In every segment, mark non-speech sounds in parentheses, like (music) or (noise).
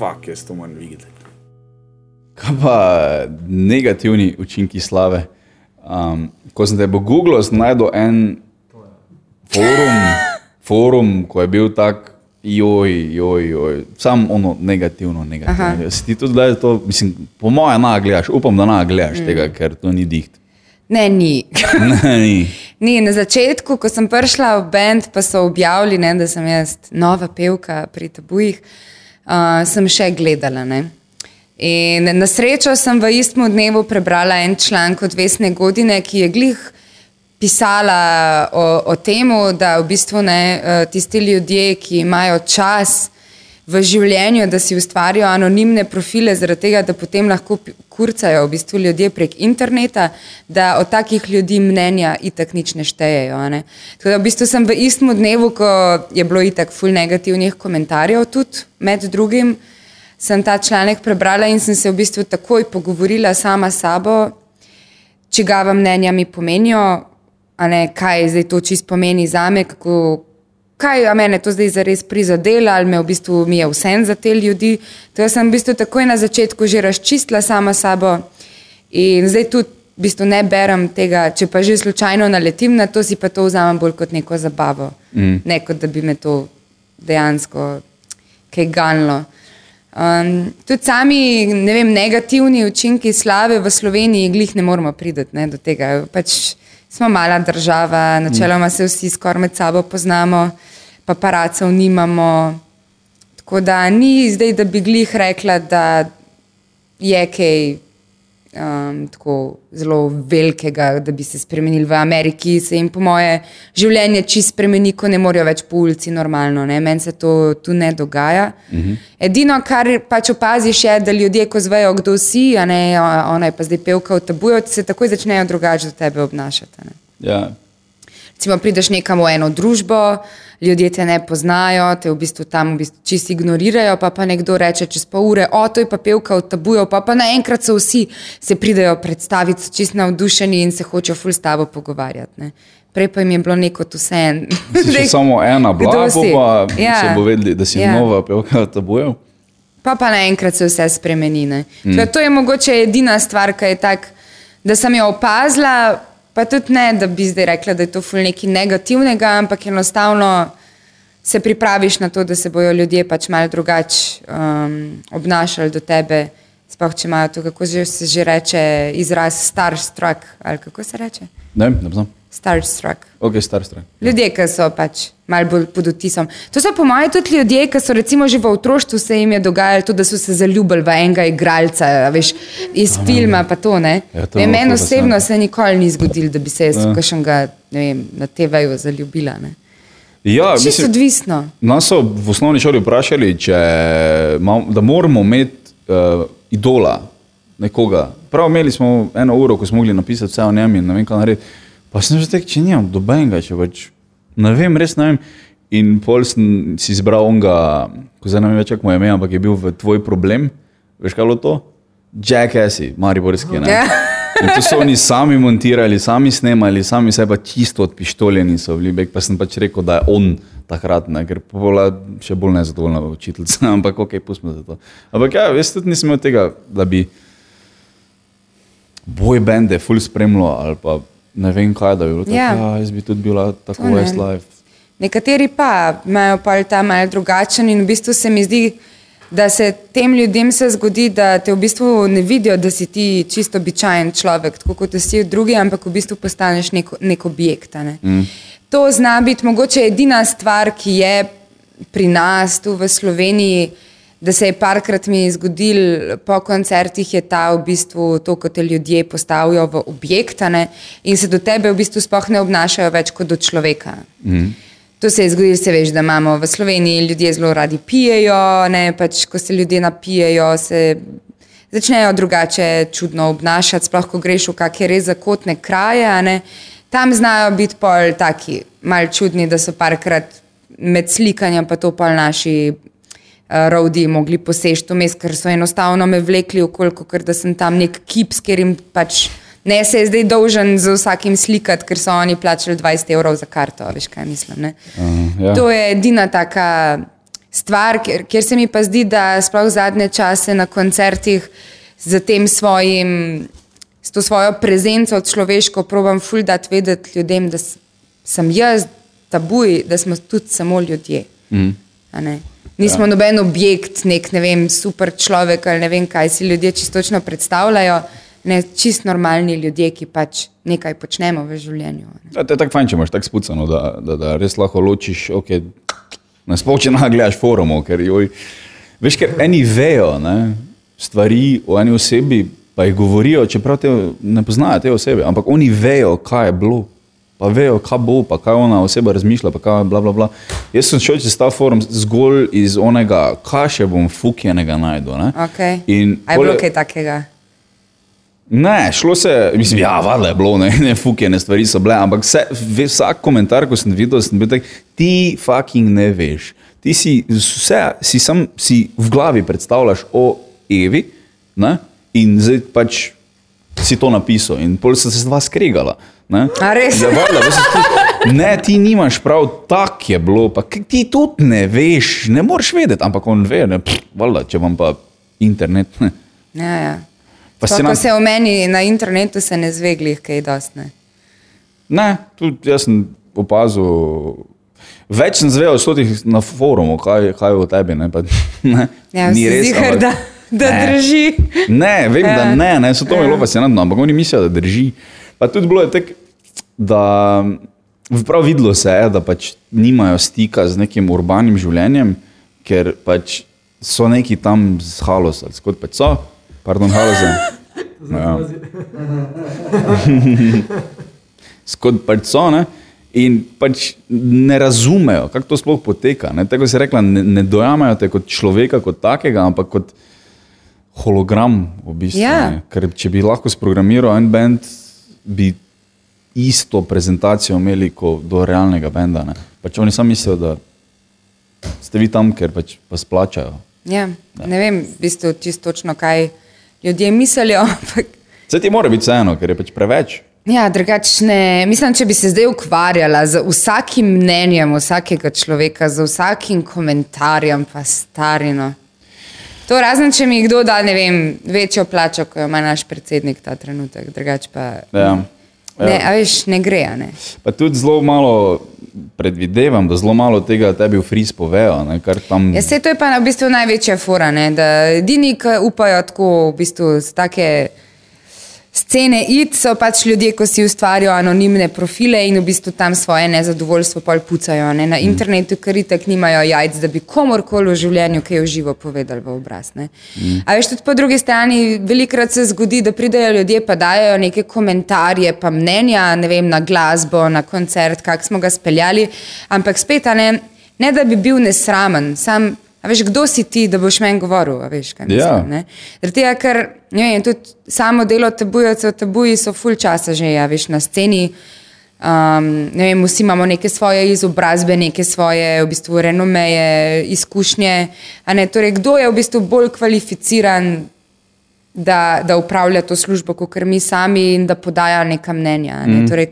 fuck, jaz to moram videti. Kaj pa negativni učinki slave? Um, ko sem te po Googlu znašel en forum, forum, ko je bil tak, joj, joj, joj, sam ono negativno, negativno. Si ti tudi gledal to, mislim, po mojem, na gledaš, upam, da na gledaš mm. tega, ker to ni diht. Ne, ni. (laughs) ne, ni. ni. Na začetku, ko sem prišla v bend, pa so objavili, ne, da sem jaz nova pevka pri tabujih, uh, sem še gledala. Ne. In na srečo sem v istem dnevu prebrala en članek od Vesne Godine, ki je glih pisala o, o tem, da v bistvu ne tisti ljudje, ki imajo čas v življenju, da si ustvarijo anonimne profile, zaradi tega, da potem lahko kurcajo v bistvu ljudje prek interneta, da od takih ljudi mnenja itak nič ne štejejo. Ne? Tako da v bistvu sem v istem dnevu, ko je bilo itak ful negativnih komentarjev, tudi med drugim, sem ta članek prebrala in sem se v bistvu takoj pogovorila sama s sabo, čigava mnenja mi pomenijo, ne, kaj zdaj to čist pomeni za me, kako kaj a mene to zdaj zares prizadela ali me v bistvu mi je vse za te ljudi. To sem v bistvu takoj na začetku že razčistila sama sabo in zdaj tudi v bistvu ne berem tega, če pa že slučajno naletim na to, si pa to vzamem bolj kot neko zabavo, mm. ne kot da bi me to dejansko kaj ganilo. Um, tudi sami ne vem, negativni učinki slave v Sloveniji, glih ne moramo priti do tega. Pač smo mala država, načeloma se vsi skoraj med sabo poznamo paparacev nimamo. Tako da ni zdaj, da bi glih rekla, da je kaj um, tako zelo velikega, da bi se spremenili v Ameriki. Se jim, po moje, življenje čist spremeni, ko ne morejo več po ulici normalno. Meni se to tu ne dogaja. Mhm. Edino, kar pač opaziš, je, da ljudje, ko zvejo, kdo si, a ne ona je pa zdaj pevka v tabuju, se takoj začnejo drugače do tebe obnašati. Ja. Recimo, prideš nekam v eno družbo ljudje te ne poznajo, te v bistvu tam v bistvu čisto ignorirajo, pa pa nekdo reče čez pol ure, o, to je pa pevka v tabuju, pa pa naenkrat so vsi se pridejo predstaviti, čisto navdušeni in se hočejo ful s tabo pogovarjati. Ne. Prej pa jim je bilo neko tu vse en. Če (laughs) samo ena bila, pa ja. se bo vedeli, da si ja. nova pevka v tabuju. Pa pa naenkrat se vse spremeni. Mm. To je mogoče edina stvar, ki je tak, da sem jo opazila, Pa tudi ne, da bi zdaj rekla, da je to ful nekaj negativnega, ampak enostavno se pripraviš na to, da se bodo ljudje pač malo drugače um, obnašali do tebe. Sploh če imajo to, kako se že reče, izraz starstruck ali kako se reče. Ne, ne znam. Starstruck. Okay, starstruck. Ljudje, ki so pač malo bolj pod utisom. To so po mojem tudi ljudje, ki so recimo že v otroštvu se jim je dogajalo to, da so se zaljubili v enega igralca, veš, iz Aha, filma. To, ja, to meni osebno se nikoli ni zgodilo, da bi se jaz ja. kakšnega na TV-ju zaljubila. Ne. Ja, Čisto odvisno. Nas so v osnovni šoli vprašali, če, da moramo imeti uh, idola, nekoga. Prav imeli smo eno uro, ko smo mogli napisati vse o njem in ne vem, kaj narediti. Pa sem že rekel, če nimam dobenega, če več ne vem, res ne vem. In pol sem si izbral onega, ko zdaj ne vem več, kako mu je ime, ampak je bil v tvoj problem. Veš kaj je to? Jack Assi, Mariborski. Ne? In to so oni sami montirali, sami snemali, sami se pa čisto odpištoljeni so bili. Pa sem pač rekel, da je on takrat, ne? ker bila še bolj nezadovoljna učiteljica. (laughs) Ampak ok, pustimo za to. Ampak ja, veš, tudi nisem imel tega, da bi boj bende full spremljal ali pa ne vem, kaj da bi bilo. Ja. Tako, ja, jaz bi tudi bila tako Westlife. Nekateri pa imajo pa ta mal drugačen in v bistvu se mi zdi, da se tem ljudem se zgodi, da te v bistvu ne vidijo, da si ti čisto običajen človek, tako kot vsi drugi, ampak v bistvu postaneš nek, nek objekt. Ne? Mm. To zna biti mogoče edina stvar, ki je pri nas tu v Sloveniji da se je parkrat mi zgodil po koncertih, je ta v bistvu to, ko te ljudje postavijo v objektane in se do tebe v bistvu sploh ne obnašajo več kot do človeka. Mm. To se je zgodilo, se veš, da imamo v Sloveniji ljudje zelo radi pijejo, ne, pač ko se ljudje napijejo, se začnejo drugače čudno obnašati, sploh ko greš v kakšne res zakotne kraje. Tam znajo biti pol taki, mal čudni, da so parkrat med slikanjem pa to pol naši uh, rodi mogli poseči to mest, ker so enostavno me vlekli okoliko, ker da sem tam nek kip, ker jim pač ne se je zdaj dolžen z vsakim slikati, ker so oni plačali 20 evrov za karto, veš kaj mislim. Uh, ja. To je edina taka stvar, kjer, kjer se mi pa zdi, da sploh zadnje čase na koncertih z tem svojim, s to svojo prezenco človeško probam ful dati vedeti ljudem, da s- sem jaz tabuj, da smo tudi samo ljudje. Mm. Nismo ja. noben objekt, nek ne vem, super človek ali ne vem, kaj si ljudje čistočno predstavljajo. Ne, čist normalni ljudje, ki pač nekaj počnemo v življenju. Ja, to je tako fajn, če imaš tako spucano, da, da, da res lahko ločiš, okay, nasploh če nagledaš forumov, ker joj, veš, ker eni vejo ne, stvari o eni osebi, pa jih govorijo, čeprav te ne poznajo te osebe, ampak oni vejo, kaj je bilo, pa vejo, kaj bo, pa kaj ona oseba razmišlja, pa kaj bla bla bla. Jaz sem šel čez ta forum zgolj iz onega, kaj še bom fukjenega najdu. Ne? Okay. In A je bilo kaj takega? Ne, šlo se, mislim, ja, valjda je bilo, ne, ne fukene stvari so bile, ampak vse, vsak komentar, ko sem videl, sem bil tak, ti fucking ne veš. Ti si vse, si sam si v glavi predstavljaš o Evi ne, in zdaj pač si to napisal in pol so se z vas skregala. Ne. A res? Ja, valjda, veš, ti, ne, ti nimaš prav, tak je bilo, pa ti tudi ne veš, ne moreš vedeti, ampak on ve, ne, pff, valjda, če vam pa internet. Ne. Ja, ja. Pa To, se ko nam- se o meni na internetu se ne zvegli, kaj dost ne. Ne, tudi jaz sem opazil. Več sem zvedel od tih na forumu, kaj, kaj je o tebi. Ne, pa, (laughs) ne, Ja, ni res. ziher, ampak- da, da Ne. drži. Ne, vem, da Ja. ne, ne so to zelo fascinantno, ampak oni mislijo, da drži. Pa tudi bilo je tako, da prav videlo se je, da pač nimajo stika z nekim urbanim življenjem, ker pač so neki tam z Halosa, kot pač so, pardon, Halosa. (laughs) Ja. Skod (laughs) pač so, ne? In pač ne razumejo, kako to sploh poteka. Ne? Tako si rekla, ne, ne dojamajo te kot človeka, kot takega, ampak kot hologram. V bistvu, Ja. ne. Ker če bi lahko sprogramiral en bend, bi isto prezentacijo imeli kot do realnega benda. Ne? Pač oni sami mislijo, da ste vi tam, ker pač vas plačajo. Ja, ne vem, v bistvu čisto točno, kaj ljudje mislijo, (laughs) ampak Vse ti mora biti vseeno, ker je pač preveč. Ja, drugačne. Mislim, če bi se zdaj ukvarjala z vsakim mnenjem vsakega človeka, z vsakim komentarjem, pa starino. To razen, če mi kdo da, ne vem, večjo plačo, kot jo ima naš predsednik ta trenutek, drugače pa. Ja. Ne, a veš, ne gre, ne. Pa tudi zelo malo predvidevam, da zelo malo tega tebi v fris povejo. Ne, tam... Ja, se to je pa v bistvu največja fora, ne, da edini, ki upajo tako v bistvu z take scene id, so pač ljudje, ko si ustvarjajo anonimne profile in v bistvu tam svoje nezadovoljstvo pol pucajo. Ne. Na internetu, ker itek nimajo jajc, da bi komorkoli v življenju kaj v živo povedali v obraz. Ne. A veš, tudi po drugi strani, velikrat se zgodi, da pridejo ljudje pa dajo neke komentarje, pa mnenja, ne vem, na glasbo, na koncert, kak smo ga speljali, ampak spet, ne, ne da bi bil nesramen, sam, a veš, kdo si ti, da boš meni govoril, veš, mislim, Ja. Zaradi tega, ker ne vem, tudi samo delo tabujcev, tabuji so ful časa že, ja, veš, na sceni. Um, ne vem, vsi imamo neke svoje izobrazbe, neke svoje v bistvu, renomeje, izkušnje. Ne, torej, kdo je v bistvu bolj kvalificiran, da, da upravlja to službo, kot mi sami in da podaja neka mnenja. Ne? Mm. Torej,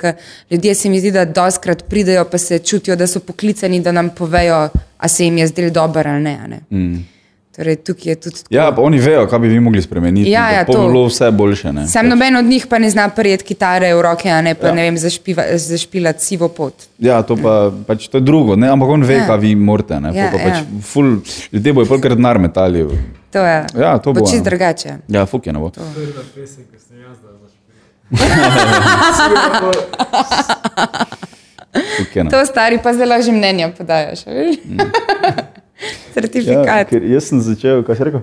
ljudje se mi zdi, da doskrat pridejo, pa se čutijo, da so poklicani, da nam povejo, a se jim je zdel dober ali ne. a ne? Mm. Torej, tukaj je tudi. tako. Ja, pa oni vejo, kaj bi vi mogli spremeniti. Ja, da ja, to. bilo vse boljše. Ne? Sam noben od njih pa ne zna prijeti kitare v roke, a ne pa Ja. ja. ne vem, zašpiva- zašpilati sivo pot. Ja, to pa pač, to je drugo, ne? ampak on ve, Ja. kaj vi morate. Ne? Ja, pa pač ja. ful, ljudje bojo polkrat denar metali. To je Ja, to bo, čist ja. drugače. Ja, fuk je ne bo. Prva pesem, ki sem jaz dal za (laughs) Fuk je, ne. To stari pa zdaj že mnenja podajaš, (laughs) Ja, Certifikat. ker jaz sem začel, kaj si rekel?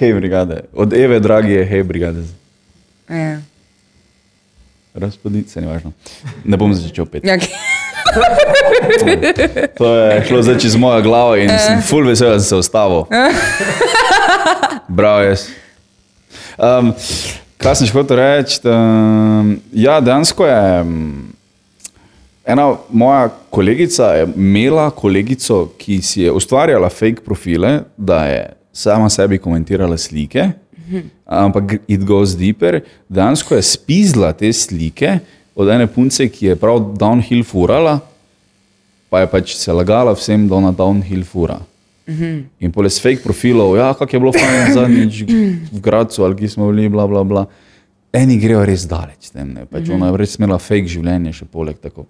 Hej, brigade. Od Eve, dragi je, hej, brigade. Ja. Razpoditi se, ni važno. Ne bom začel pet. Ja, okej. To je šlo zdaj čez mojo glavo in sem full vesel, da sem se ustavil. Bravo, jaz. Um, kaj sem še hotel reči? Um, ja, dejansko je. Um, Ena moja kolegica je imela kolegico, ki si je ustvarjala fake profile, da je sama sebi komentirala slike, ampak it goes deeper. Dejansko je spizla te slike od ene punce, ki je prav downhill furala pa je pač se lagala vsem, da ona downhill fura. -hmm. In poleg fake profilov, ja, kako je bilo fajn zadnjič v Gracu ali ki smo bili, bla, bla, bla. Eni grejo res daleč tem, ne. Pač -hmm. ona je res imela fake življenje še poleg tako.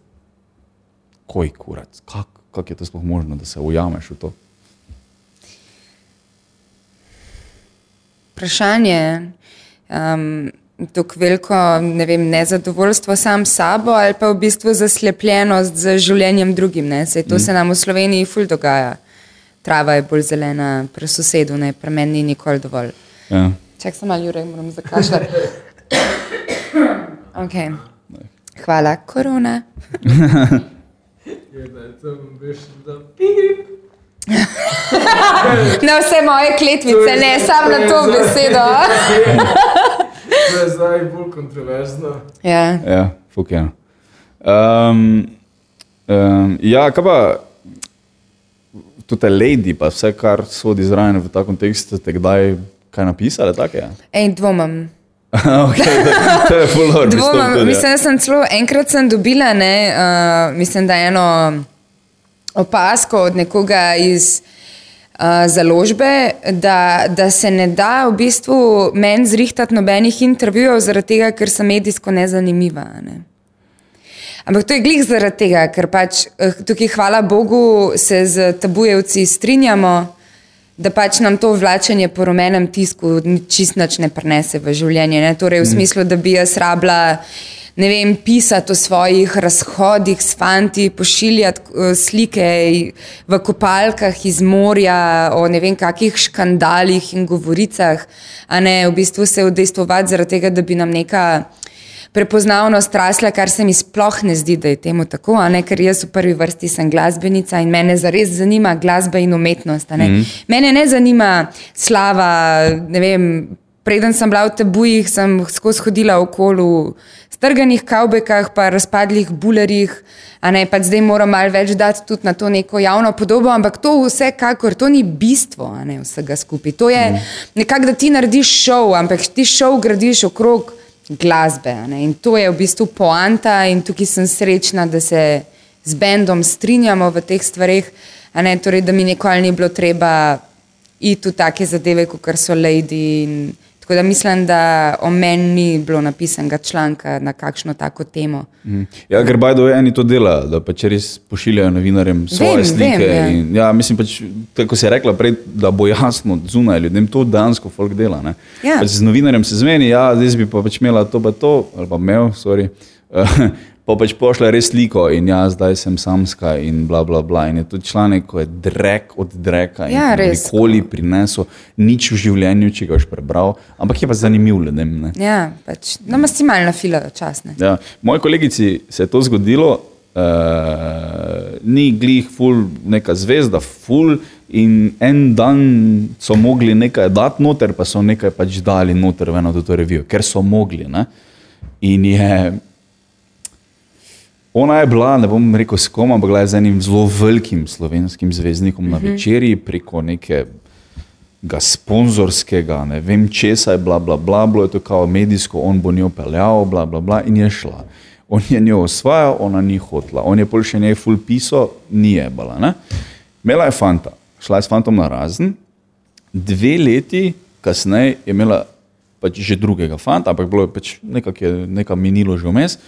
Koj kurac, kako kak je to sploh možno, da se ujameš v to? Vprašanje. Um, tako veliko ne vem, nezadovoljstvo sam s sabo ali pa v bistvu zaslepljenost z življenjem drugim. Ne? Sej to mm. se nam v Sloveniji ful dogaja. Trava je bolj zelena, pri sosedu, ne, pri meni ni nikoli dovolj. Ja. Čak sem ali ure, moram zakašljati. (coughs) okay. Hvala, korona. (laughs) Je, da je tam veš, da pip. (laughs) Na vse moje kletvice, ne samo na to besedo. (laughs) To je zdaj bolj kontroverzno. Ja. Ja, fuk je. Um, um, ja, kaj pa tudi lady, pa vse, kar sodi zraven v ta kontekst, ste kdaj kaj napisali? Tak, ja? Ej, dvomam. (laughs) okay, to, to je fulor. Dvomam, mislim, da sem celo enkrat sem dobila, ne, uh, mislim, da eno opasko od nekoga iz uh, založbe, da, da se ne da v bistvu meni zrihtati nobenih intervjujev, zaradi tega, ker sem medijsko nezanimiva. Ne. Ampak to je glih zaradi tega, ker pač eh, tukaj, hvala Bogu, se z tabujevci strinjamo, da pač nam to vlačenje po rumenem tisku čist nič ne prenese v življenje. Ne. Torej, v smislu, da bi jaz rabila ne vem, pisati o svojih razhodih s fanti, pošiljati uh, slike v kopalkah iz morja, o ne vem, kakih škandalih in govoricah, a ne v bistvu se udejstvovati zaradi tega, da bi nam neka prepoznavnost rasla, kar se mi sploh ne zdi, da je temu tako, ne, ker jaz v prvi vrsti sem glasbenica in mene zares zanima glasba in umetnost. Ne. Mm -hmm. Mene ne zanima slava, ne vem, preden sem bila v tebujih, sem skozi hodila okoli strganih kavbekah, pa razpadlih bulerjih, a ne pa zdaj moram malo več dati tudi na to neko javno podobo, ampak to vsekakor, to ni bistvo ne, vsega skupaj. To je mm. nekako, da ti narediš šov, ampak ti šov gradiš okrog glasbe. In to je v bistvu poanta in tukaj sem srečna, da se z bendom strinjamo v teh stvarih, ne, torej, da mi nikoli ni bilo treba iti v take zadeve, kot so Lady in Tako da mislim, da o meni ni bilo napisanega članka na kakšno tako temo. Mm. Ja, ker bajdo eni to dela, da pač res pošiljajo novinarjem svoje vem, slike. Vem, ja. In, ja, mislim pač, tako se je rekla prej, da bo jasno zunaj ljudem, to dejansko folk dela. Ja. Pač z novinarjem se zmeni, ja, zdaj bi pa pač imela to, pa to, ali pa imel, sorry. (laughs) pa pač pošle res sliko in ja, zdaj sem samska in bla bla bla. In je to članek, ko je drek od dreka in ja, nikoli prinesel nič v življenju, če ga boš prebral, ampak je pa zanimiv ljudem. Ne? Ja, pač nam si malo na fila časne. Ja, moji kolegici se je to zgodilo, uh, ni glih ful, neka zvezda, ful. In en dan so mogli nekaj dati noter, pa so nekaj pač dali noter v eno to revijo, ker so mogli. Ne? In je Ona je bila, ne bom rekel s kom, ampak z enim zelo velikim slovenskim zvezdnikom na mhm. večerji preko nekega sponzorskega, ne vem česa je bila, bla, bla, bilo je to kao medijsko, on bo njo peljal, bla, bla, bla, in je šla. On je njo osvajal, ona ni hotla. On je pol še njej ful piso, ni je bila. Ne? Imela je fanta, šla je s fantom na razen, dve leti kasneje je imela pač že drugega fanta, ampak bilo je pač nekaj minilo že vmes.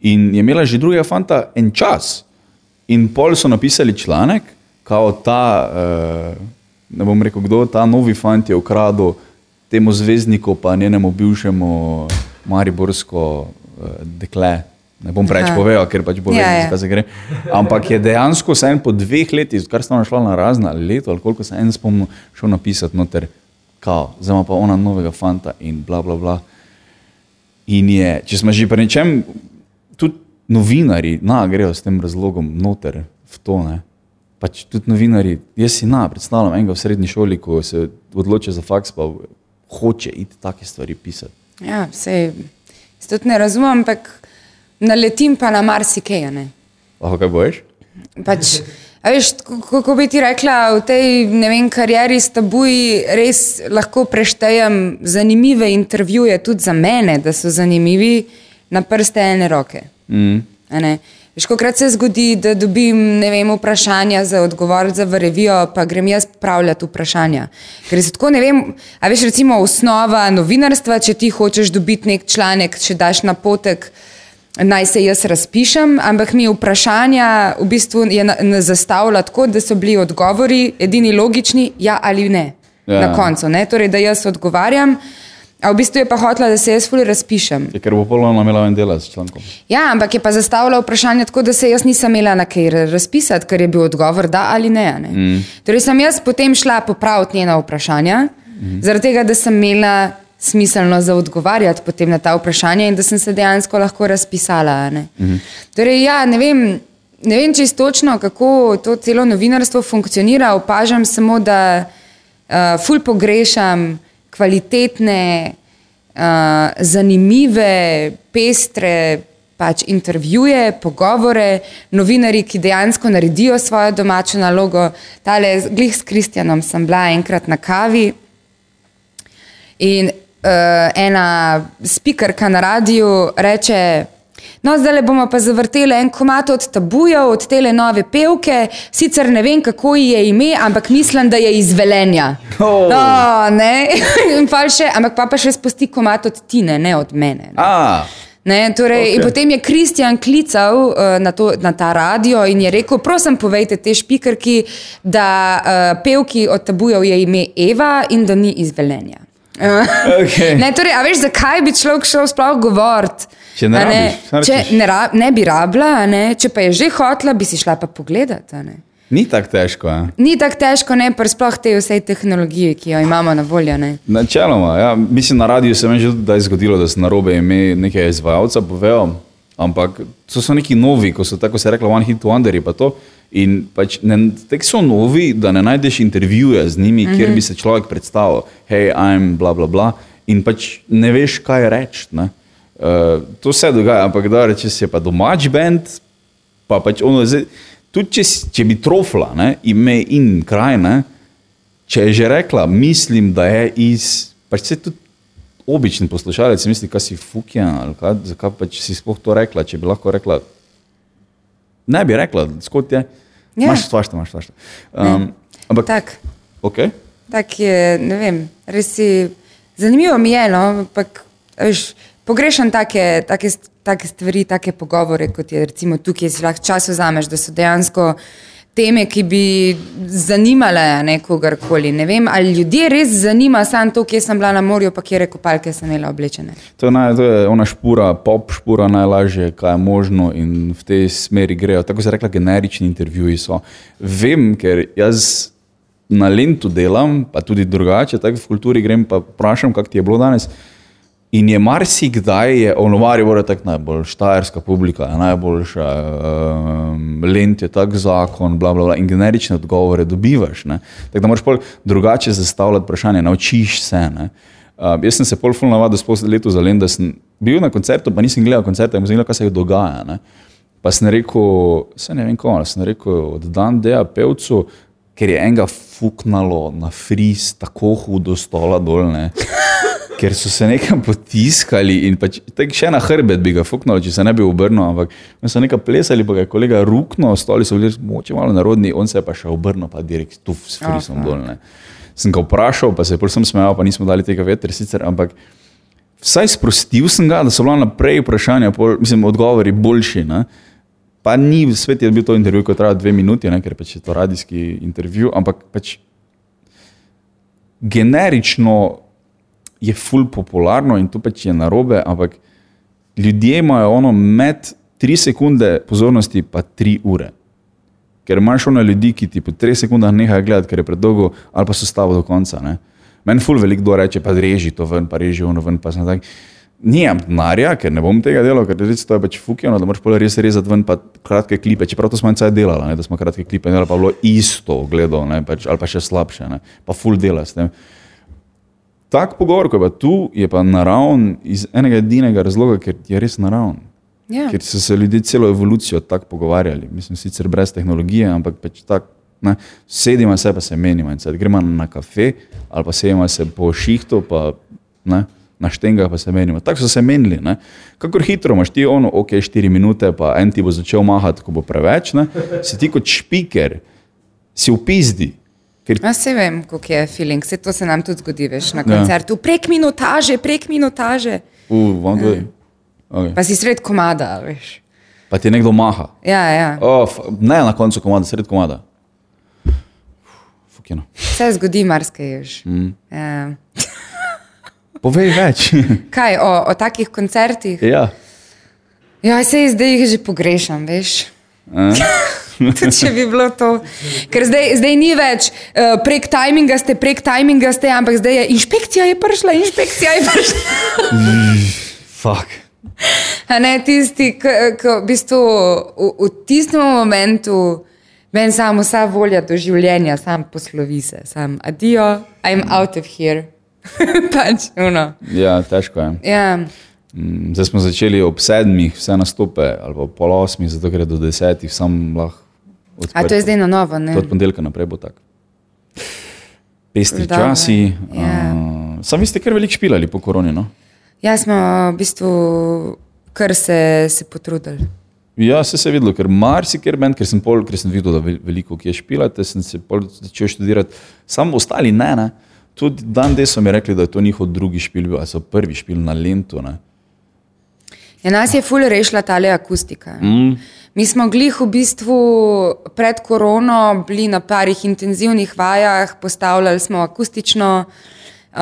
In je imela že drugega fanta en čas. In pol so napisali članek, kao ta, eh, ne bom rekel kdo, ta novi fant je ukradel temu zvezdniku, pa njenemu bivšemu mariborsko eh, dekle. Ne bom preveč povedal, ker pač bo vedel, ja, ja. zakaj gre. Ampak je dejansko se en po dveh letih, kar sta našla na razna leta, ali koliko se en spomnil, šel napisati noter, kao, zdaj pa ona novega fanta in bla bla bla. In je, če smo že pri nečem, novinari, na, grejo s tem razlogom noter v to. Ne. Pač tudi novinari, jaz si na, predstavljam enega v srednji šoli, ko se odloči za faks, pa hoče iti take stvari pisati. Ja, vse, tudi ne razumem, ampak naletim pa na marsikaj. Lahko kaj boš? Pač, veš, kako bi ti rekla, v tej vem, karieri s tabuji res lahko preštejem zanimive intervjuje tudi za mene, da so zanimivi na prste ene roke. Mm. Veš, kolikrat se zgodi, da dobim vem, vprašanja za odgovor za revijo, pa grem jaz pravljati vprašanja. Ker se tako ne vem, a veš, recimo osnova novinarstva, če ti hočeš dobiti nek članek, če daš napotek, naj se jaz razpišem, ampak mi vprašanja v bistvu je na, na zastavlja tako, da so bili odgovori edini logični, ja ali ne. Ja. Na koncu, ne? torej da jaz odgovarjam. A v bistvu je pa hotela, da se jaz fully razpišem. Je, ker bo polno imela en dela s člankom. Ja, ampak je pa zastavila vprašanje tako, da se jaz nisem imela na kaj razpisati, ker je bil odgovor da ali ne. ne? Mm. Torej sem jaz potem šla popraviti njena vprašanja, mm. zaradi tega, da sem imela smiselno za odgovarjati potem na ta vprašanja in da sem se dejansko lahko razpisala. Ne? Mm. Torej, ja, ne vem. Ne vem čisto točno, kako to celo novinarstvo funkcionira, opažam samo, da uh, ful pogrešam kvalitetne, uh, zanimive, pestre pač intervjuje, pogovore, novinari, ki dejansko naredijo svojo domačo nalogo. Tale, glih s Kristjanom sem bila enkrat na kavi in uh, ena spikerka na radiju reče. No, zdaj bomo pa zavrteli en komat od tabujev, od te nove pevke. Sicer ne vem, kako ji je ime, ampak mislim, da je izvelenja. Oh. No, ne. (laughs) pa še, ampak pa, pa še spusti komat od Tine, ne od mene. Ne. A, Ne, torej, Ok. okay. Potem je Kristjan klical uh, na, to, na ta radio in je rekel: Prosim, povejte te špikerki, da uh, pevki od tabujev je ime Eva in da ni izvelenja. Okay. Ne, torej, a veš, zakaj bi človek šel sploh govoriti? Če ne A rabiš, če ne, ra, ne bi rabila, ne, če pa je že hotla, bi si šla pa pogledat. ne. Ni tako težko. Ja. Ni tako težko, ne pa sploh te vse tehnologije, ki jo imamo na voljo. Ne. Načeloma, ja. mislim, na radiju se mi je že tudi zgodilo, da se na robe ime nekaj izvajalca povejo, ampak to so neki novi, ko so tako se rekla, one hit wonder pa to. In pač ne, tek so novi, da ne najdeš intervjuja z njimi, mm -hmm. kjer bi se človek predstavil, hej, I'm bla bla bla, in pač ne veš, kaj reči. Uh, to se dogaja, ampak da rečeš, je pa domač bend, pa pač ono, zdaj, tudi če, če bi trofla, ne, ime in kraj, ne, če je že rekla, mislim, da je iz, pač se tudi obični poslušalec misli, kaj si fukjan ali kaj, zakaj pač si sploh to rekla, če bi lahko rekla, ne bi rekla, skot je, Ja. imaš svašta, imaš svašta. Um, ampak, Tak, ok, tak je, ne vem, res si zanimivo mi je, no, ampak veš, pogrešam take, take, take stvari, take pogovore, kot je recimo tukaj, si lahko čas vzameš, da so dejansko teme, ki bi zanimale a ne vem, ali ljudje res zanima samo to, kje sem bila na morju, pa kje kopalke sem imela oblečene. to je, naj, to je ona špura, pop špura najlažje, kaj je možno in v tej smeri grejo. Tako se rekla, generični intervjuji so. Vem, ker jaz na Lentu delam, pa tudi drugače, tako v kulturi grem pa vprašam, kako ti je bilo danes. In je marsikdaj, je onovari, voda tako najbolj štajerska publika, je najboljša, um, lent je tak zakon, bla, bla, bla, in generične odgovore dobivaš. ne. Tako da moraš pol drugače zastavljati vprašanje, naučiš se. ne. Uh, jaz sem se pol ful navadil sploh leto za lent, da sem bil na koncertu, pa nisem gledal koncerta, in sem gledal, kaj se dogaja. Ne. Pa sem rekel, se ne vem, kako sem rekel, oddan deja pevcu, ker je enega fuknalo na fris, tako hudo stola dol. Ker so se nekam potiskali in pač, še na hrbet bi ga fuknilo, če se ne bi obrnil, ampak so nekaj plesali, pa je kolega ruknil, stoli so bili moče malo narodni, on se je pa še obrnil, pa direkt tu s frisom Aha. dol. Ne. Sem ga vprašal, pa se je sem smejal, pa nismo dali tega vetra sicer, ampak vsaj sprostil sem ga, da so bila naprej vprašanja, pol, mislim, odgovori boljši. Ne. Pa ni, svet je bil to intervju, ki traja dve minuti, ne, ker pač je to radijski intervju, ampak pač generično je ful popularno in to pač je narobe, ampak ljudje imajo ono med 3 sekunde pozornosti, pa 3 ure. Ker imaš ono ljudi, ki ti po 3 sekundah nehajo gledati, ker je predolgo, ali pa so stavo do konca. Ne? Meni ful veliko kdo reče, pa reži to ven, pa reži ono ven, pa sem tak. Nijam denarja, ker ne bom tega delal, ker res to je pač fukjeno, da moraš pol res rezati ven pa kratke klipe. Čeprav to smo en cajt delali, ne, da smo kratke klipe delali, pa je bilo isto gledal, ne, pač, ali pa še slabše, ne, pa ful dela s tem. Tak pogovor, ko je pa tu, je pa naravn iz enega edinega razloga, ker je res naravn. Ja. Ker so se ljudje celo evolucijo tako pogovarjali, mislim, sicer brez tehnologije, ampak pač tako. Sedimo se, pa se menimo gremo na kafe, ali pa sedimo se po šihtu, pa ne, na štengah pa se menimo. Tako so se menili. Ne? Kakor hitro imaš ti ono, ok, 4 minute, pa en ti bo začel mahati, ko bo preveč, ne? si ti kot špiker, si v pizdi. Ker Jaz se vem, kako je feeling, se to se nam tudi zgodi, veš, na koncertu. Prek minutaže, prek minutaže. v, vam tudi. Okay. Pa si sred komada, veš. Pa ti nekdo maha. Ja, ja. Oh, ne na koncu komada, sred komada. Fukino. Se zgodi marsikaj, veš. Mm. Ja. (laughs) Povej več. (laughs) Kaj o, o takih koncertih? ja. Ja, se zdaj jih že pogrešam, veš. (laughs) Tudi (laughs) če bi bilo to. Ker zdaj, zdaj ni več uh, prek tajminga, ste prek tajminga, ste, ampak zdaj je inšpekcija je prišla, inšpekcija je prišla. (laughs) Fuck. A ne tisti, ki v, bistvu, v, v tistem momentu meni samo vsa volja do življenja, sam poslovi se, sam adijo, I'm out of here. (laughs) pač, uno. Ja, težko je. Ja. Mm, Zdaj smo začeli ob sedmih, vse nastope, ali pa pol osmih, zato ker je do desetih, sam lahko odprem. A to je zdaj na novo, ne? Od ponedeljka naprej bo tako. Pestri Dobro, časi. ja. Uh, sam vi ste kar veliko špilali po koroni. No? Ja, smo v bistvu kar se, se potrudili. Ja, se je videlo, ker marsikaj bend, ker sem, pol, ker sem videl, da vel- veliko kje špilate, sem se pol začel študirati. Sam ostali ne, ne. Tudi dan D so mi rekli, da je to njihov drugi špil, bil, ali so prvi špil na Lentu. Ne. Ja, nas je ful rešila tale akustika. Mm. Mi smo glih v bistvu pred korono bili na parih intenzivnih vajah, postavljali smo akustično, uh,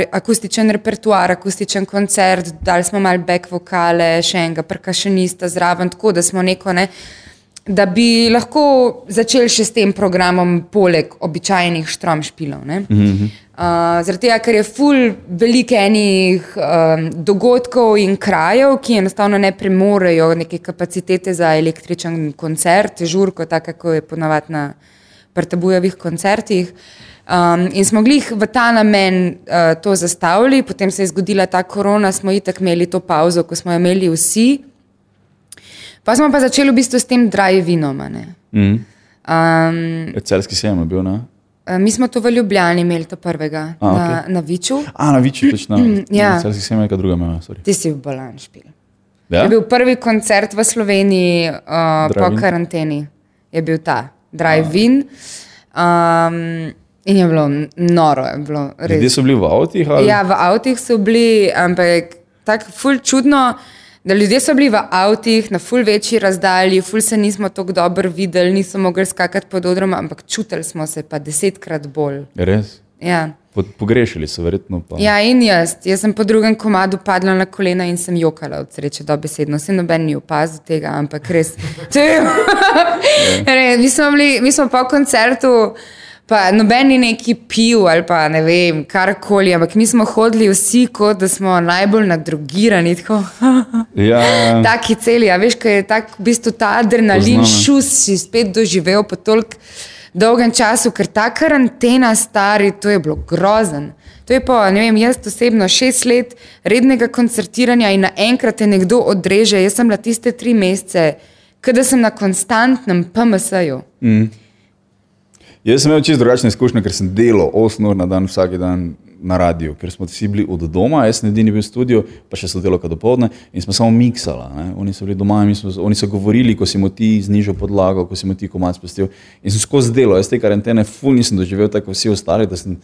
re, akustičen repertoar, akustičen koncert, dali smo malo back vokale, še enega prkašenista zraven, tako da smo neko ne. Da bi lahko začeli še s tem programom, poleg običajnih štromšpilov. Mm -hmm. uh, Zaradi tega, ker je ful veliko enih um, dogodkov in krajev, ki enostavno ne premorejo neke kapacitete za električen koncert, žurko, tako kot je ponavadi na Prtabujevih koncertih. Um, in smo glih v ta namen uh, to zastavili, potem se je zgodila ta korona, smo itak imeli to pauzo, ko smo jo imeli vsi. Pa smo pa začeli v bistvu s tem drive-inom. Mm. Um, Celski sejem je bil, ne? Eh, Mi smo to v Ljubljani imeli, to prvega, A, na, okej. na Viču. A, na Viči, točno. Ja. (clears throat) Celski sejem je neka druga meva, sorry. Ti si v Bolan špil. Ja? Je bil prvi koncert v Sloveniji uh, po karanteni, je bil ta drive-in. Um, in je bilo noro, je bilo Ljudje res. so bili v avtih ali? Ja, v avtih so bili, ampak tako ful čudno. Da ljudje so bili v avtih na ful večji razdalji, ful se nismo tako dobro videli, niso mogli skakati pod odrom, ampak čutili smo se pa desetkrat bolj. Res? Ja. Po- Pogrešili so verjetno pa. Ja, in jaz. Jaz sem po drugem komadu padla na kolena in sem jokala od sreče, dobesedno. Se noben ni opazil tega, ampak res. (laughs) To (laughs) je- res mi, smo bili, mi smo po koncertu, pa noben ni neki pil ali pa ne vem, karkoli, ampak mi smo hodili vsi, kot da smo najbolj nadrogirani. Tako. (laughs) Ja, Taki celi, a veš, kaj je tak, v bistvu ta adrenalin, ja. šus si spet doživel po toliko dolgem času, ker ta karantena, stari, to je bilo grozen. To je pa, ne vem, jaz osebno šest let rednega koncertiranja in naenkrat te nekdo odreže. Jaz sem bila tiste tri mesece, kada sem na konstantnem PMS-ju. Jaz sem imel čisto drugačne izkušnje, ker sem delal 8 ur na dan, vsak dan na radiju, ker smo vsi bili od doma, jaz sem edini bil v studiu, pa še so delali do povdne in smo samo miksali. ne. Oni so bili doma in smo, oni so govorili, ko si mu ti znižal podlago, ko si mu ti komad spustil. In sem skozi delo, jaz te karantene ful nisem doživel tako kot vsi ostali, da sem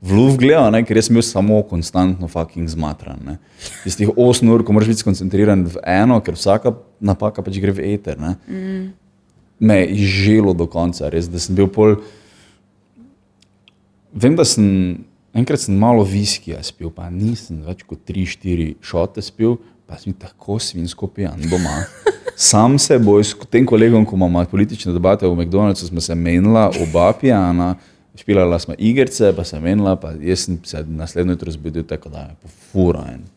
v luft gledal, ne, ker jaz sem bil samo konstantno fucking zmatran. Ne. Tistih 8 ur, ko moraš biti skoncentriran v eno, ker vsaka napaka pač gre v eter. Ne. Me je izželo do konca, res, da sem bil pol. Vem, da sem enkrat sem malo viskija spil, pa nisem več kot 3-4 šote spil, pa sem tako svinsko pijan doma. (laughs) Sam se boj s tem kolegom, ko imamo politične debate v McDonald'su, smo se menila, oba pijana, špilala smo igrice, pa se menila, pa jaz sem se naslednjo jutro zbudil tako, da je pofurajen. (laughs)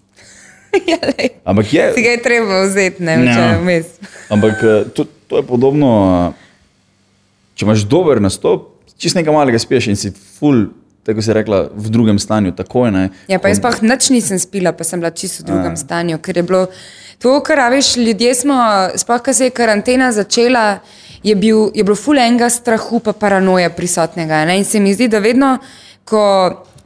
Ja, lej, Ampak je. Si ga je treba vzeti, ne vem, vmes. Ampak eh, to, to je podobno, eh, če imaš dober nastop, čist nekaj malega spiješ in si full, tako si rekla, v drugem stanju, takoj ne. Ja, pa jaz pa nič nisem spila, pa sem bila čisto v drugem stanju, ker je bilo to, kar a veš, ljudje smo, sploh ko se je karantena začela, je, bil, je bilo ful enega strahu pa paranoja prisotnega. Ne? In se mi zdi, da vedno, ko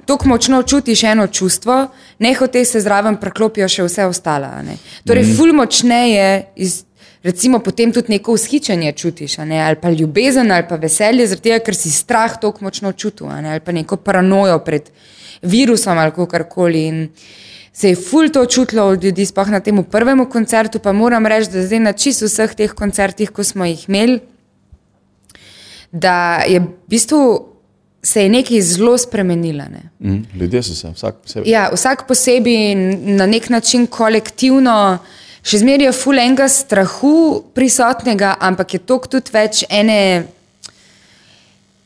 tako močno čutiš eno čustvo, nehote se zraven preklopijo še vse ostalo. a ne. Torej, mm. ful močneje, iz, recimo, potem tudi neko vzhičenje čutiš, ne, ali pa ljubezen, ali pa veselje, zaradi tega, ker si strah tako močno čutil, ne, ali pa neko paranojo pred virusom ali karkoli. In Se je ful to čutilo od ljudi, sploh na tem prvem koncertu, pa moram reči, da zdaj na čisto vseh teh koncertih, ko smo jih imeli, da je v bistvu se je nekaj zelo spremenilo. Ne. Mm, ljudje so se, vsak posebej. Ja, vsak posebej in na nek način kolektivno, še zmeraj je ful enega strahu prisotnega, ampak je toliko tudi več ene.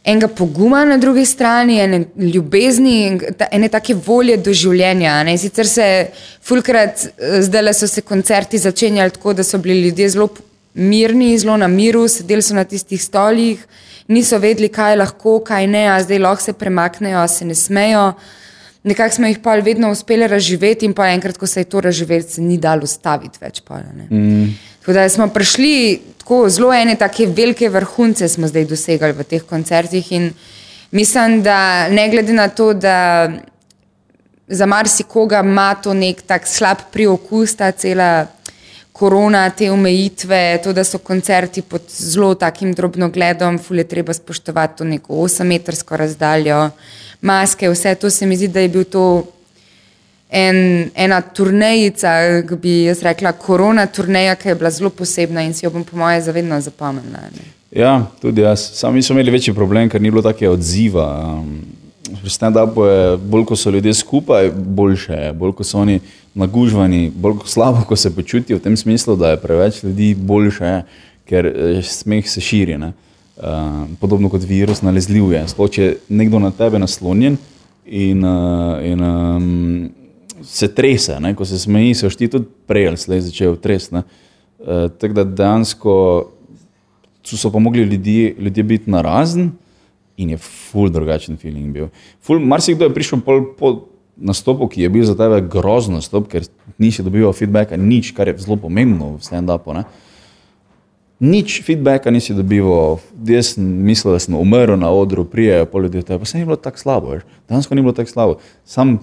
Enega poguma na drugi strani, ene ljubezni, en- ta- ene take volje do življenja. ne. Sicer se, fulkrat, zdaj so se koncerti začenjali tako, da so bili ljudje zelo mirni, zelo na miru, sedeli so na tistih stolih, niso vedeli, kaj lahko, kaj ne, a zdaj lahko se premaknejo, a se ne smejo. Nekako smo jih pa vedno uspeli razživeti, in pa enkrat, ko se je to razživelo, se ni dalo ustaviti več. Pa, mm. Tako da smo prišli tako zelo ene take velike vrhunce, smo zdaj dosegali v teh koncertih. In mislim, da ne glede na to, da za marsikoga ima to nek tak slab priokus, ta cela korona, te omejitve, to, da so koncerti pod zelo takim drobnogledom, fulje treba spoštovati to neko 8-metrsko razdaljo, maske, vse to se mi zdi, da je bil to en, ena turnejica, ki bi jaz rekla, korona turneja, ki je bila zelo posebna in si jo bom po moje zavedno zapomnila. Ja, tudi jaz. Sami smo imeli večji problem, ker ni bilo take odziva. Um, Pri stand-upu je bolj, ko so ljudje skupaj, boljše je, bolj, ko so oni nagužvani, bolj ko slabo, ko se počutijo v tem smislu, da je preveč ljudi, boljše je, ker eh, smeh se širi. ne. Uh, podobno kot virus nalezljiv je. Sploh če je nekdo na tebe naslonjen in, uh, in um, se trese, ne? ko se smeji, se ti tudi prej ali slej začel tresti. Uh, tako da dejansko so, so pa mogli ljudje, biti na razen in je ful drugačen feeling bil. Ful, marsikdo je prišel pol po nastopu, ki je bil za tebe grozen nastop, ker nisi dobival feedbacka, nič, kar je zelo pomembno v stand-upu. ne. Nič feedbacka nisi dobival, jaz sem mislil, da sem umrl na odru, prijejo pol ljudi, pa se ni bilo tako slabo, veš. dejansko ni bilo tako slabo. Sam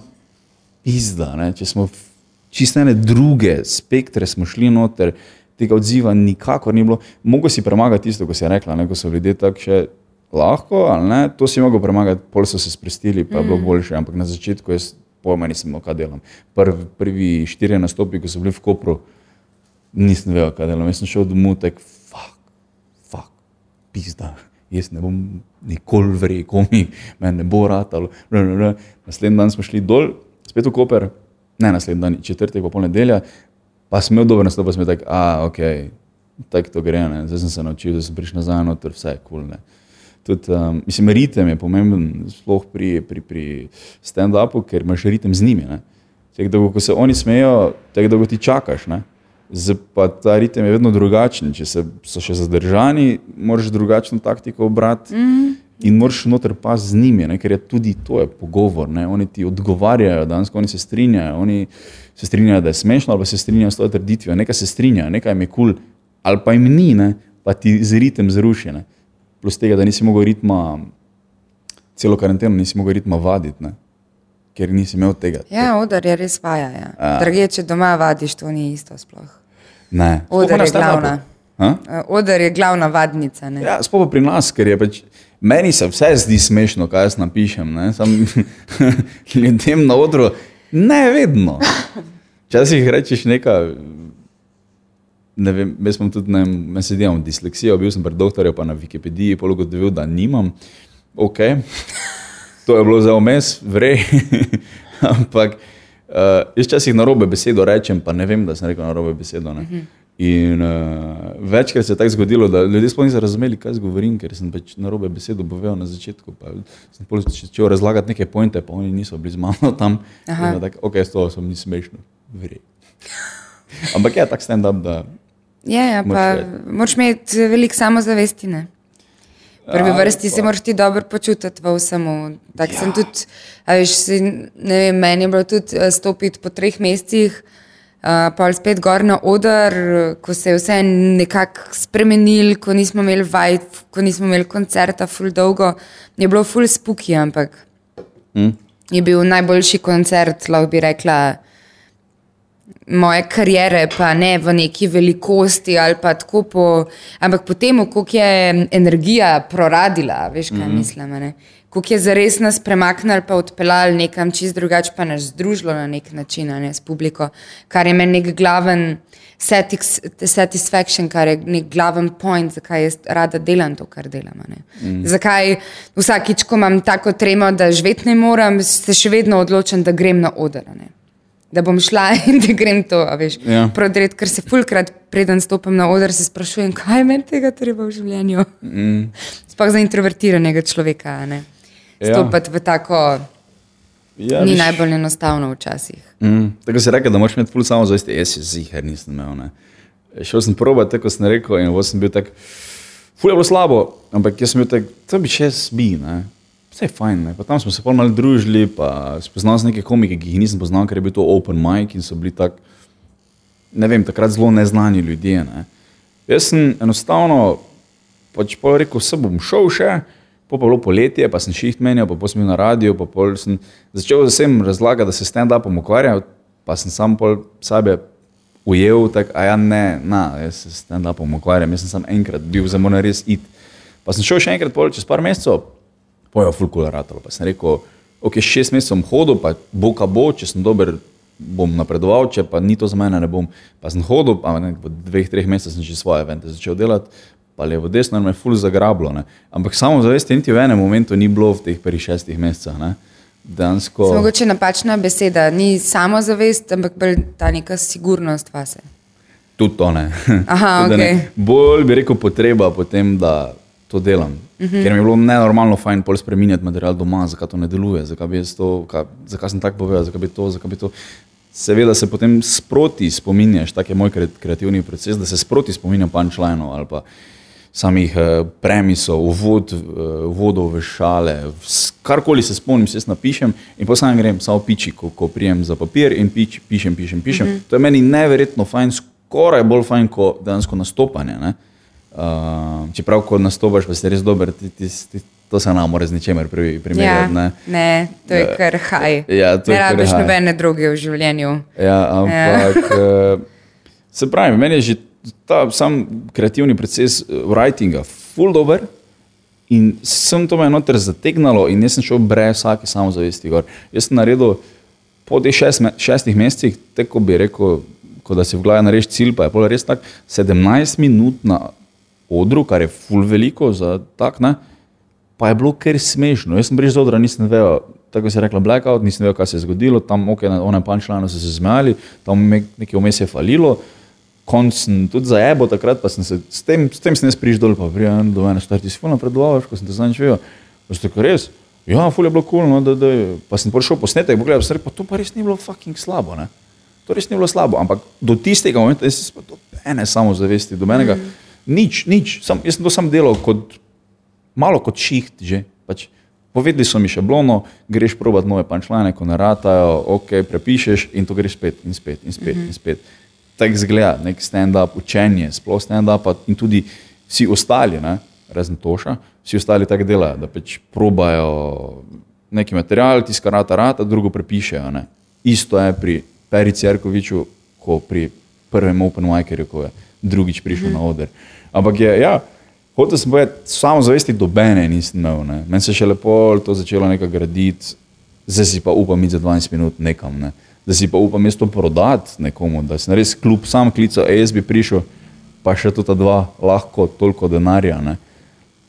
pizda, ne? če smo v čisto ene druge spektre smo šli noter, tega odziva nikakor ni bilo. Mogo si premagati tisto, ko si rekla, ne? ko so ljudje tako še lahko, ali ne, to si mogel premagati, pol so se sprostili, pa je bilo boljše, ampak na začetku jaz pojma nisem imel, kaj delam. Prvi, prvi štirje nastopi, ko so bili v Kopru, nisem vedel, kaj delam. Jaz sem šel domov, tak, fuck, fuck, pizda. Jaz ne bom nikoli rekel, mi meni ne bo ratalo. Naslednji dan smo šli dol, spet v Koper, ne naslednji dan, četrtek, pa pol nedelja, pa sem imel dober nastop, pa sem tak, a, ok, tako to gre, ne. zdaj sem se naučil, da sem prišel nazaj, noter vse je kul. Cool, Tudi, um, mislim, ritem je pomemben, sploh pri, pri, pri stand-upu, ker imaš ritem z njimi. ne. Tako dolgo, ko se oni smejijo, tako dolgo ti čakaš. Ne? Zdaj pa ta ritem je vedno drugačen. Če se, so še zadržani, moraš drugačno taktiko obrati mm. in moraš noter pa z njimi, ne? ker je tudi to je pogovor. Ne? Oni ti odgovarjajo, danes oni se strinjajo. Oni se strinjajo, da je smešno, ali pa se strinjajo s to trditvijo. Nekaj se strinjajo, nekaj jim je kul, cool, ali pa jim ni, ne? pa ti z ritem zruši. Ne? Plus tega, da nisi mogel ritma, celo karanteno nisi mogel ritma vaditi, ne? ker nisi imel tega. Ja, odar je res vaja. Ja. A. Drage, če doma vadiš, to ni isto sploh. Ne. Pa na je glavna. Eh, Oder je glavna vadnica. Ne? Ja, sploh pa pri nas, ker je pač. Meni se vse zdi smešno, kaj jaz napišem. ne, Sam (laughs) ljudem na odru, ne vedno. Včasih rečeš nekaj. Ne vem, jaz sem tudi, ne vem, meni se delam disleksijo, bil sem pri doktorju, pa na Wikipediji, pologotovil, da nimam. Ok, (laughs) to je bilo za omes, vrej. (laughs) Ampak uh, jaz včasih na robe besedo rečem, pa ne vem, da sem rekel na robe besedo. Ne. In uh, večkrat se je tako zgodilo, da ljudje sploh niso razumeli, kaj govorim, ker sem pač na robe besedo povedal na začetku. Pa sem začel razlagati neke pointe, pa oni niso bili z mano tam. Je tako, ok, s to sem ni smešno, vrej. Ampak je tak stand-up, da Ja, ja, Moraš pa moraš imeti veliko samozavesti. Ne? Prvi Ja, vrsti se moraš ti dobro počutiti v vsemu. Tako sem tudi, a veš, si, ne vem, meni je bilo tudi eh, stopiti po treh mesecih, uh, pa spet gor na oder, eh, ko se je vse nekako spremenil, ko nismo imeli vaj, ko nismo imeli koncerta, ful dolgo, je bilo ful spuki, ampak Hm? je bil najboljši koncert, lahko bi rekla, moje kariere, pa ne v neki velikosti ali pa tako po, ampak po tem, koliko je energija proradila, veš kaj mm -hmm. mislim, ne? koliko je zares nas premaknili, pa odpeljali nekam čist drugače, pa nas združilo na nek način, ne, s publiko, kar je meni nek glaven satis satisfaction, kar je nek glaven point, zakaj jaz rada delam to, kar delam. Mm. Zakaj vsakič, ko imam tako tremo, da živeti ne morem, se še vedno odločam, da grem na oder. Ne. Da bom šla (laughs) in da grem to, veš, Ja. prodret, ker se fulkrat, preden stopim na oder, se sprašujem, kaj meni tega treba v življenju. Mm. (laughs) Sploh za introvertiranega človeka. ne. Ja. Stopiti v tako, Ja, ni viš- najbolj enostavno včasih. Mm, tako si rekel, da moraš imeti ful samo zavesti, jaz si ziger nisem imel. Ne. Šel sem probat, tako sem rekel, in sem bil tak, ful je bilo slabo, ampak jaz sem bil tak, to bi še jaz bi, ne. Vse je fajn, ne. pa tam smo se pol malo družili, pa spoznal sem neke komike, ki jih nisem poznal, ker je bil to open mic in so bili tak, ne vem, takrat zelo neznani ljudje. Ne. Jaz sem enostavno, pač pol rekel, se bom šel še, pa je bilo poletje, pa sem šiht menjal, pa sem bil na radiju, pa pol sem začel vsem razlagati, da se stand-upom ukvarjam, pa sem sam pol sebe ujel, tako, a ja ne, na, jaz se stand-upom ukvarjam, jaz sem sam enkrat bil, zdaj moram res iti. Pa sem šel še enkrat pol čez par mesecev, pojo full cool ratalo, pa sem rekel, ok, šest mesecev sem hodil, pa bo ka bo, če sem dober, bom napredoval, če pa ni to za mene, ne bom. Pa sem hodil, pa ne, v dveh, treh mesecih sem že svoje evente začel delati, pa levo, desno, me je full zagrablo. Ne. Ampak samo zavesti niti v enem momentu ni bilo v teh prvih šestih mesecih. ne. Dejansko. To... Mogoče napačna beseda, ni samozavest, ampak bolj ta neka sigurnost vase. Tudi to ne. Aha, (laughs) Tudi da ne. Bolj bi rekel potreba potem, da to delam. Mhm. -huh. Ker mi je bilo nenormalno fajn pol spremenjati material doma, zakaj to ne deluje, zakaj, bi to, kaj, zakaj sem tako povedal, zakaj bi to, zakaj bi to. Seveda se potem sproti spominjaš, tak je moj kre- kreativni proces, da se sproti spominjam punchlinov ali pa samih eh, premisov, uvod, eh, uvodov v šale, karkoli se spomnim, se napišem in potem sam grem, samo piči, ko, ko prijem za papir in pič, pišem, pišem, pišem. Uh -huh. To je meni neverjetno fajn, skoraj bolj fajn kot dejansko nastopanje. Ne? Uh, čeprav, ko nastopaš, pa si res dober, ti, ti, ti, to se nam mora z ničemer pri- Ja, primerjati. ne. ne, to je kar haj. Ja, ne rabiš nobene druge v življenju. Ja, ampak ja. (laughs) se pravi, meni je že ta sam kreativni proces eh, writinga full dober. In sem to me noter zategnalo, in jaz sem šel brez vsake samozavesti. Gor. Jaz sem naredil po teh šest, me- šestih mesecih, tako bi rekel, da si v glavi narediš cilj, pa je pol res tako, 17 minut na odru, kar je full veliko za tak, ne, pa je bilo kar smešno. Jaz sem prišel z odra, nisem vedel, tako se je rekla blackout, nisem vedel, kaj se je zgodilo, tam ok, na onem punčlanu so se zmejali, tam nekaj vmes je falilo. Konc sem tudi za ebo takrat, pa sem se s tem, s tem jaz prišel dol, pa prijem do mene, star ti si fulno predvavaš, ko sem te zadnjič videl. Pa ste tako res, ja, ful je bilo kul, cool, no, da, da, pa sem prišel posnetek, pogledal, sem pa to pa res ni bilo fucking slabo, ne. To res ni bilo slabo, ampak do tistega momenta, jaz sem pa do ene samozavesti, do menega, mm. Nič, nič, sam, jaz sem to sam delal kot, malo kot šiht že. Pač, povedali so mi šablono, greš probat nove pančlane, ko naratajo, ok, prepišeš in to greš spet in spet in spet mm -hmm. in spet. Tako zgleda, nek stand-up, učenje, sploh stand-up in tudi vsi ostali, ne, razen Toša, vsi ostali tako delajo, da pač probajo neki material, tiskar rata, rata, drugo prepišejo. Ne. Isto je pri Peri Cerkoviču, ko pri prvem Open Micerju, ko je drugič prišel mm -hmm. na oder. Ampak je, ja, hotel sem povedati, samo zavesti dobene nisem imel. Ne. Meni se je še lepo to začelo nekaj graditi, zdaj si pa upam iti za 12 minut nekam. Ne. Da si pa upam jaz to prodati nekomu, da si res kljub sam klical, e, jaz bi prišel, pa še to ta dva, lahko toliko denarja. Ne.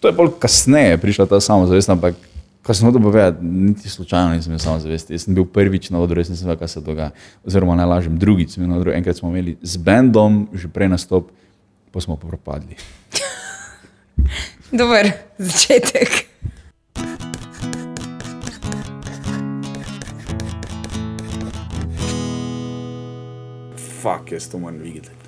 To je bolj kasneje prišla ta samozavest, ampak ko sem hotel povedati, niti slučajno nisem imel samozavesti. Jaz sem bil prvič na odru, jaz nisem vedel, kaj se dogaja. Oziroma, ne lažem, drugič sem bil na odru, enkrat smo imeli z bendom, že prej nastop, pa smo pa propadli. (laughs) Dober začetek. Fak, jaz to moram videti.